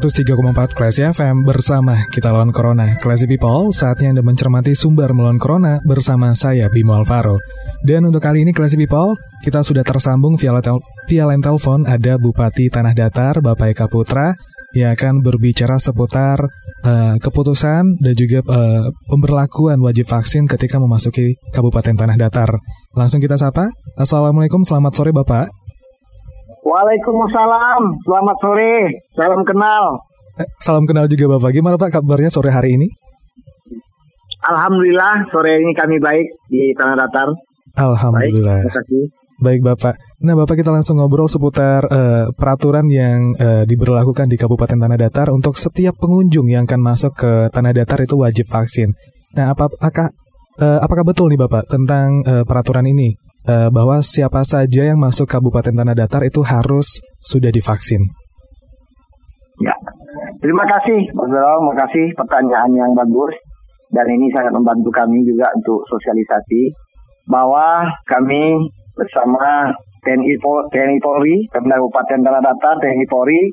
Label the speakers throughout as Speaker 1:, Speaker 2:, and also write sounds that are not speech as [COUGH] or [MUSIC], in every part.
Speaker 1: ...103,4 Classy FM bersama kita lawan Corona. Classy People, saatnya Anda mencermati sumber melawan Corona bersama saya, Bimo Alvaro. Dan untuk kali ini Classy People, kita sudah tersambung via, tel via line telepon ada Bupati Tanah Datar, Bapak Eka Putra, yang akan berbicara seputar uh, keputusan dan juga uh, pemberlakuan wajib vaksin ketika memasuki Kabupaten Tanah Datar. Langsung kita sapa. Assalamualaikum, selamat sore Bapak.
Speaker 2: Waalaikumsalam, selamat sore, salam kenal.
Speaker 1: Eh, salam kenal juga Bapak. Gimana Pak kabarnya sore hari ini?
Speaker 2: Alhamdulillah sore ini kami baik di Tanah Datar.
Speaker 1: Alhamdulillah.
Speaker 2: Baik, terima kasih.
Speaker 1: Baik Bapak. Nah Bapak kita langsung ngobrol seputar uh, peraturan yang uh, diberlakukan di Kabupaten Tanah Datar untuk setiap pengunjung yang akan masuk ke Tanah Datar itu wajib vaksin. Nah apakah uh, apakah betul nih Bapak tentang uh, peraturan ini? Uh, bahwa siapa saja yang masuk Kabupaten Tanah Datar itu harus sudah divaksin.
Speaker 2: Ya, terima kasih Mas terima kasih. Pertanyaan yang bagus. Dan ini sangat membantu kami juga untuk sosialisasi bahwa kami bersama TNI, TNI Polri, Pemda Kabupaten Tanah Datar, TNI Polri,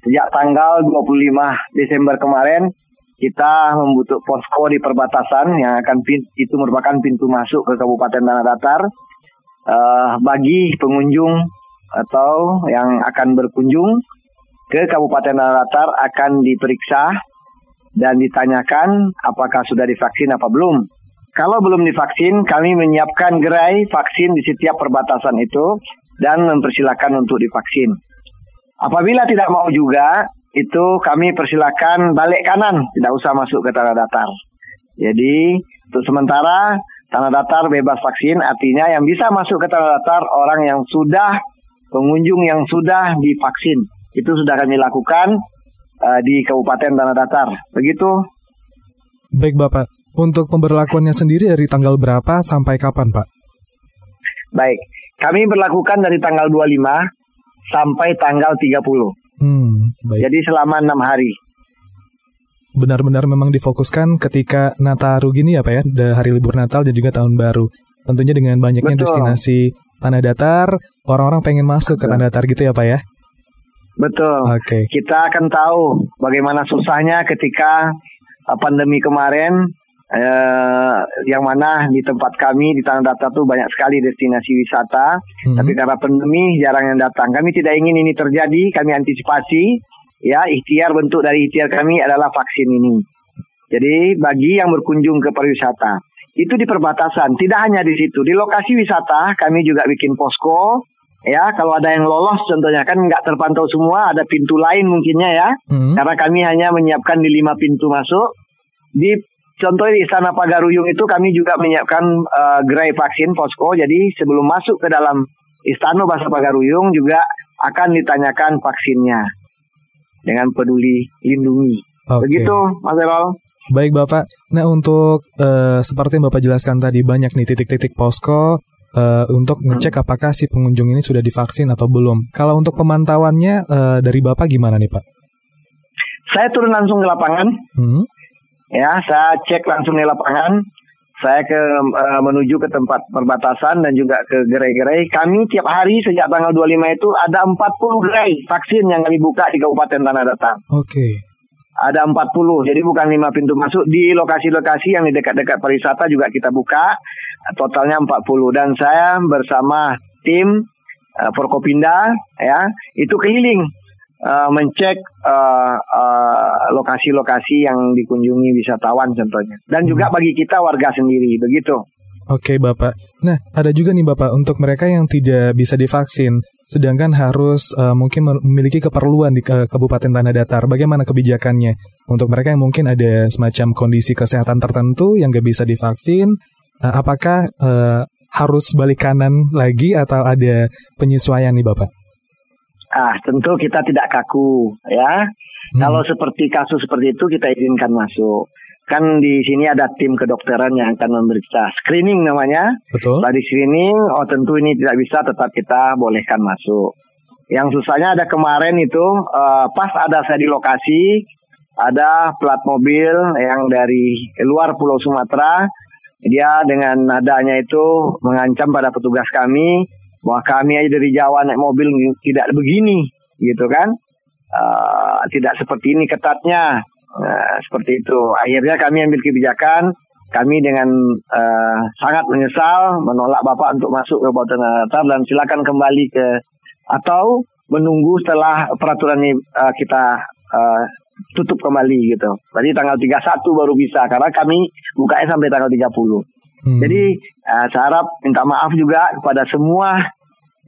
Speaker 2: sejak tanggal 25 Desember kemarin kita membutuh posko di perbatasan yang akan itu merupakan pintu masuk ke Kabupaten Tanah Datar uh, bagi pengunjung atau yang akan berkunjung ke Kabupaten Datar akan diperiksa dan ditanyakan apakah sudah divaksin apa belum. Kalau belum divaksin, kami menyiapkan gerai vaksin di setiap perbatasan itu dan mempersilahkan untuk divaksin. Apabila tidak mau juga, itu kami persilakan balik kanan, tidak usah masuk ke tanah datar. Jadi untuk sementara Tanah datar bebas vaksin artinya yang bisa masuk ke tanah datar orang yang sudah pengunjung yang sudah divaksin. Itu sudah kami lakukan uh, di Kabupaten Tanah Datar. Begitu.
Speaker 1: Baik Bapak, untuk pemberlakuannya sendiri dari tanggal berapa sampai kapan Pak?
Speaker 2: Baik, kami berlakukan dari tanggal 25 sampai tanggal 30. Hmm, baik. Jadi selama enam hari
Speaker 1: benar-benar memang difokuskan ketika Nataru gini ya Pak ya, hari libur Natal dan juga Tahun Baru. Tentunya dengan banyaknya Betul. destinasi tanah datar, orang-orang pengen masuk Betul. ke tanah datar gitu ya Pak ya?
Speaker 2: Betul. Oke. Okay. Kita akan tahu bagaimana susahnya ketika uh, pandemi kemarin eh, yang mana di tempat kami di Tanah Datar tuh banyak sekali destinasi wisata, hmm. tapi karena pandemi jarang yang datang. Kami tidak ingin ini terjadi, kami antisipasi ya ikhtiar bentuk dari ikhtiar kami adalah vaksin ini. Jadi bagi yang berkunjung ke pariwisata itu di perbatasan, tidak hanya di situ, di lokasi wisata kami juga bikin posko. Ya, kalau ada yang lolos contohnya kan nggak terpantau semua, ada pintu lain mungkinnya ya. Hmm. Karena kami hanya menyiapkan di lima pintu masuk. Di contoh di Istana Pagaruyung itu kami juga menyiapkan uh, gerai vaksin posko. Jadi sebelum masuk ke dalam Istana Bahasa Pagaruyung juga akan ditanyakan vaksinnya dengan peduli lindungi. Okay. Begitu, Mas Erol.
Speaker 1: Baik Bapak. Nah untuk uh, seperti yang Bapak jelaskan tadi banyak nih titik-titik posko uh, untuk ngecek hmm. apakah si pengunjung ini sudah divaksin atau belum. Kalau untuk pemantauannya uh, dari Bapak gimana nih Pak?
Speaker 2: Saya turun langsung ke lapangan. Hmm. Ya, saya cek langsung di lapangan saya ke uh, menuju ke tempat perbatasan dan juga ke gerai-gerai. Kami tiap hari sejak tanggal 25 itu ada 40 gerai vaksin yang kami buka di Kabupaten Tanah Datar.
Speaker 1: Oke. Okay.
Speaker 2: Ada 40, jadi bukan 5 pintu masuk. Di lokasi-lokasi yang di dekat-dekat pariwisata juga kita buka, totalnya 40. Dan saya bersama tim uh, Forkopinda, ya, itu keliling uh, mencek uh, uh, lokasi-lokasi yang dikunjungi wisatawan contohnya dan juga hmm. bagi kita warga sendiri begitu.
Speaker 1: Oke Bapak. Nah ada juga nih Bapak untuk mereka yang tidak bisa divaksin, sedangkan harus uh, mungkin memiliki keperluan di uh, Kabupaten Tanah Datar. Bagaimana kebijakannya untuk mereka yang mungkin ada semacam kondisi kesehatan tertentu yang nggak bisa divaksin? Uh, apakah uh, harus balik kanan lagi atau ada penyesuaian nih Bapak?
Speaker 2: Ah, tentu kita tidak kaku ya. Hmm. Kalau seperti kasus seperti itu kita izinkan masuk. Kan di sini ada tim kedokteran yang akan memeriksa screening namanya.
Speaker 1: Betul.
Speaker 2: Dari screening, oh tentu ini tidak bisa, tetap kita bolehkan masuk. Yang susahnya ada kemarin itu uh, pas ada saya di lokasi, ada plat mobil yang dari luar Pulau Sumatera. Dia dengan nadanya itu mengancam pada petugas kami Wah kami aja dari Jawa naik mobil tidak begini, gitu kan? Uh, tidak seperti ini ketatnya, uh, seperti itu. Akhirnya kami ambil kebijakan, kami dengan uh, sangat menyesal menolak Bapak untuk masuk ke Kabupaten Natar dan silakan kembali ke atau menunggu setelah peraturan ini uh, kita uh, tutup kembali gitu. Tadi tanggal 31 baru bisa karena kami bukanya sampai tanggal 30. Hmm. Jadi uh, saya harap minta maaf juga kepada semua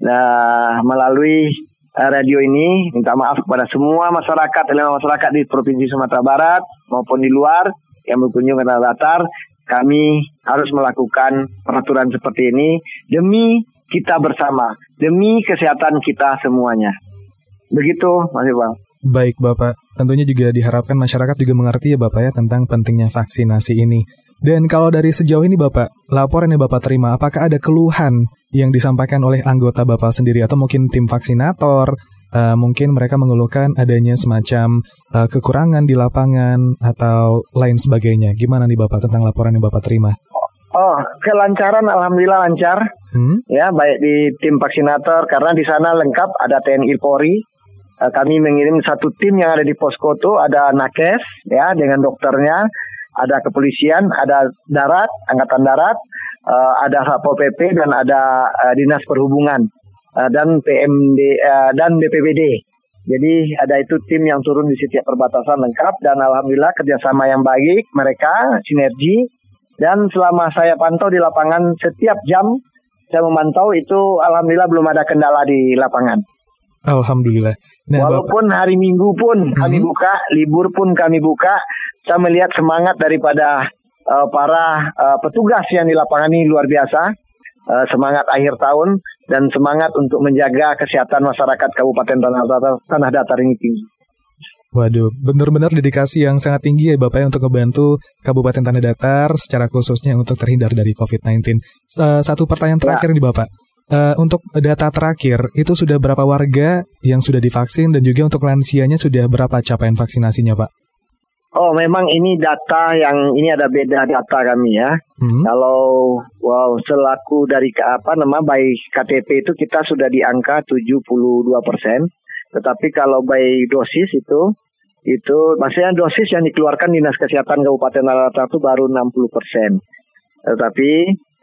Speaker 2: uh, melalui uh, radio ini minta maaf kepada semua masyarakat elemen masyarakat di provinsi Sumatera Barat maupun di luar yang berkunjung ke datar. Kami harus melakukan peraturan seperti ini demi kita bersama, demi kesehatan kita semuanya. Begitu, Mas Bang.
Speaker 1: Baik, Bapak. Tentunya juga diharapkan masyarakat juga mengerti ya, Bapak ya, tentang pentingnya vaksinasi ini. Dan kalau dari sejauh ini Bapak, laporan yang Bapak terima, apakah ada keluhan yang disampaikan oleh anggota Bapak sendiri atau mungkin tim vaksinator, uh, mungkin mereka mengeluhkan adanya semacam uh, kekurangan di lapangan atau lain sebagainya. Gimana nih Bapak tentang laporan yang Bapak terima?
Speaker 2: Oh, kelancaran alhamdulillah lancar. Hmm? Ya, baik di tim vaksinator karena di sana lengkap ada TNI Polri. Uh, kami mengirim satu tim yang ada di posko itu ada nakes ya dengan dokternya ada kepolisian, ada darat, angkatan darat, uh, ada satpol pp dan ada uh, dinas perhubungan uh, dan PMD uh, dan BPBD. Jadi ada itu tim yang turun di setiap perbatasan lengkap dan alhamdulillah kerjasama yang baik mereka sinergi dan selama saya pantau di lapangan setiap jam saya memantau itu alhamdulillah belum ada kendala di lapangan.
Speaker 1: Alhamdulillah.
Speaker 2: Nah, Walaupun Bapak... hari Minggu pun kami hmm. buka, libur pun kami buka, saya melihat semangat daripada uh, para uh, petugas yang di lapangan ini luar biasa. Uh, semangat akhir tahun dan semangat untuk menjaga kesehatan masyarakat Kabupaten Tanah Datar, Tanah Datar ini tinggi.
Speaker 1: Waduh, benar-benar dedikasi yang sangat tinggi ya Bapak ya untuk membantu Kabupaten Tanah Datar secara khususnya untuk terhindar dari COVID-19. Uh, satu pertanyaan terakhir ya. nih Bapak. Uh, untuk data terakhir, itu sudah berapa warga yang sudah divaksin dan juga untuk lansianya sudah berapa capaian vaksinasinya Pak?
Speaker 2: Oh, memang ini data yang ini ada beda data kami ya. Hmm. Kalau wow selaku dari apa nama baik KTP itu kita sudah di angka 72 persen. Tetapi kalau baik dosis itu itu maksudnya dosis yang dikeluarkan dinas kesehatan Kabupaten Nalata itu baru 60 persen. Tetapi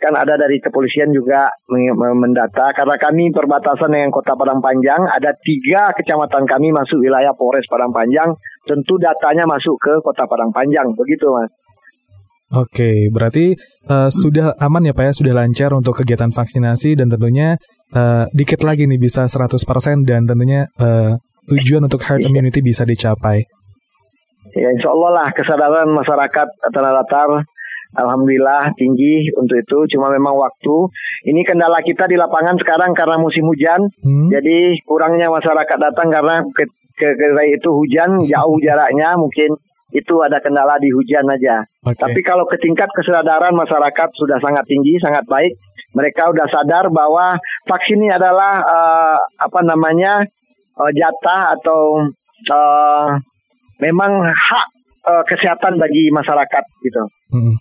Speaker 2: kan ada dari kepolisian juga mendata. Karena kami perbatasan dengan kota Padang Panjang ada tiga kecamatan kami masuk wilayah Polres Padang Panjang. Tentu datanya masuk ke kota Padang Panjang. Begitu mas.
Speaker 1: Oke, berarti uh, sudah aman ya Pak ya, sudah lancar untuk kegiatan vaksinasi dan tentunya uh, dikit lagi nih bisa 100% dan tentunya uh, tujuan untuk herd immunity bisa dicapai.
Speaker 2: Ya insya Allah lah kesadaran masyarakat tanah datar Alhamdulillah tinggi untuk itu. Cuma memang waktu. Ini kendala kita di lapangan sekarang karena musim hujan. Hmm. Jadi kurangnya masyarakat datang karena ke, ke, itu hujan [LAUGHS] jauh jaraknya mungkin itu ada kendala di hujan aja. Okay. Tapi kalau ke tingkat kesadaran masyarakat sudah sangat tinggi, sangat baik. Mereka sudah sadar bahwa vaksin ini adalah uh, apa namanya uh, jatah atau uh, memang hak uh, kesehatan bagi masyarakat gitu. Hmm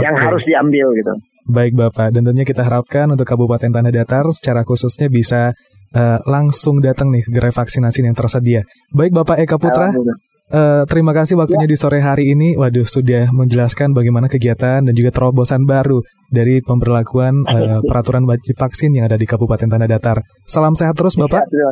Speaker 2: okay. yang harus diambil gitu.
Speaker 1: Baik Bapak, dan tentunya kita harapkan untuk Kabupaten Tanah Datar secara khususnya bisa uh, langsung datang nih ke gerai vaksinasi yang tersedia. Baik Bapak Eka Putra, uh, terima kasih waktunya ya. di sore hari ini. Waduh, sudah menjelaskan bagaimana kegiatan dan juga terobosan baru dari pemberlakuan uh, [LAUGHS] peraturan wajib vaksin yang ada di Kabupaten Tanah Datar. Salam sehat terus Bapak. Ya,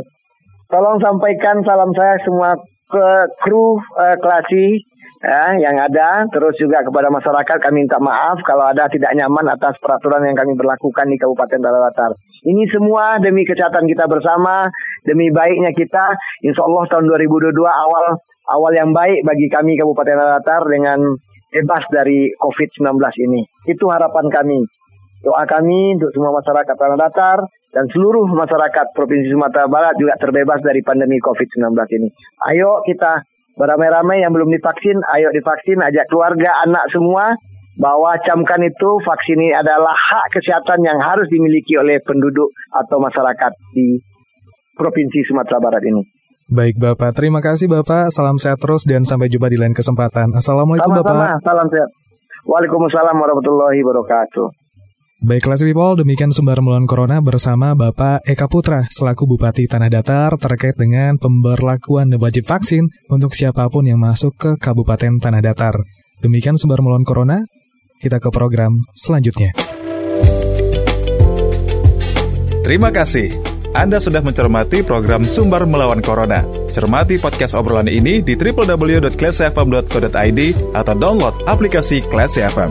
Speaker 2: Tolong sampaikan salam saya semua ke kru uh, klasi ya, yang ada. Terus juga kepada masyarakat kami minta maaf kalau ada tidak nyaman atas peraturan yang kami berlakukan di Kabupaten Dalawatar. Ini semua demi kesehatan kita bersama, demi baiknya kita. Insya Allah tahun 2022 awal awal yang baik bagi kami Kabupaten Dalawatar dengan bebas dari COVID-19 ini. Itu harapan kami. Doa kami untuk semua masyarakat Tanah Datar dan seluruh masyarakat Provinsi Sumatera Barat juga terbebas dari pandemi COVID-19 ini. Ayo kita beramai-ramai yang belum divaksin, ayo divaksin, ajak keluarga, anak semua, bahwa camkan itu vaksin ini adalah hak kesehatan yang harus dimiliki oleh penduduk atau masyarakat di Provinsi Sumatera Barat ini.
Speaker 1: Baik Bapak, terima kasih Bapak. Salam sehat terus dan sampai jumpa di lain kesempatan. Assalamualaikum
Speaker 2: Sama-sama,
Speaker 1: Bapak.
Speaker 2: salam sehat. Waalaikumsalam warahmatullahi wabarakatuh.
Speaker 1: Baiklah si people, demikian sumber melawan corona bersama Bapak Eka Putra selaku Bupati Tanah Datar terkait dengan pemberlakuan wajib vaksin untuk siapa pun yang masuk ke Kabupaten Tanah Datar. Demikian sumber melawan corona, kita ke program selanjutnya.
Speaker 3: Terima kasih. Anda sudah mencermati program Sumber Melawan Corona. Cermati podcast obrolan ini di www.classfm.co.id atau download aplikasi Classy FM.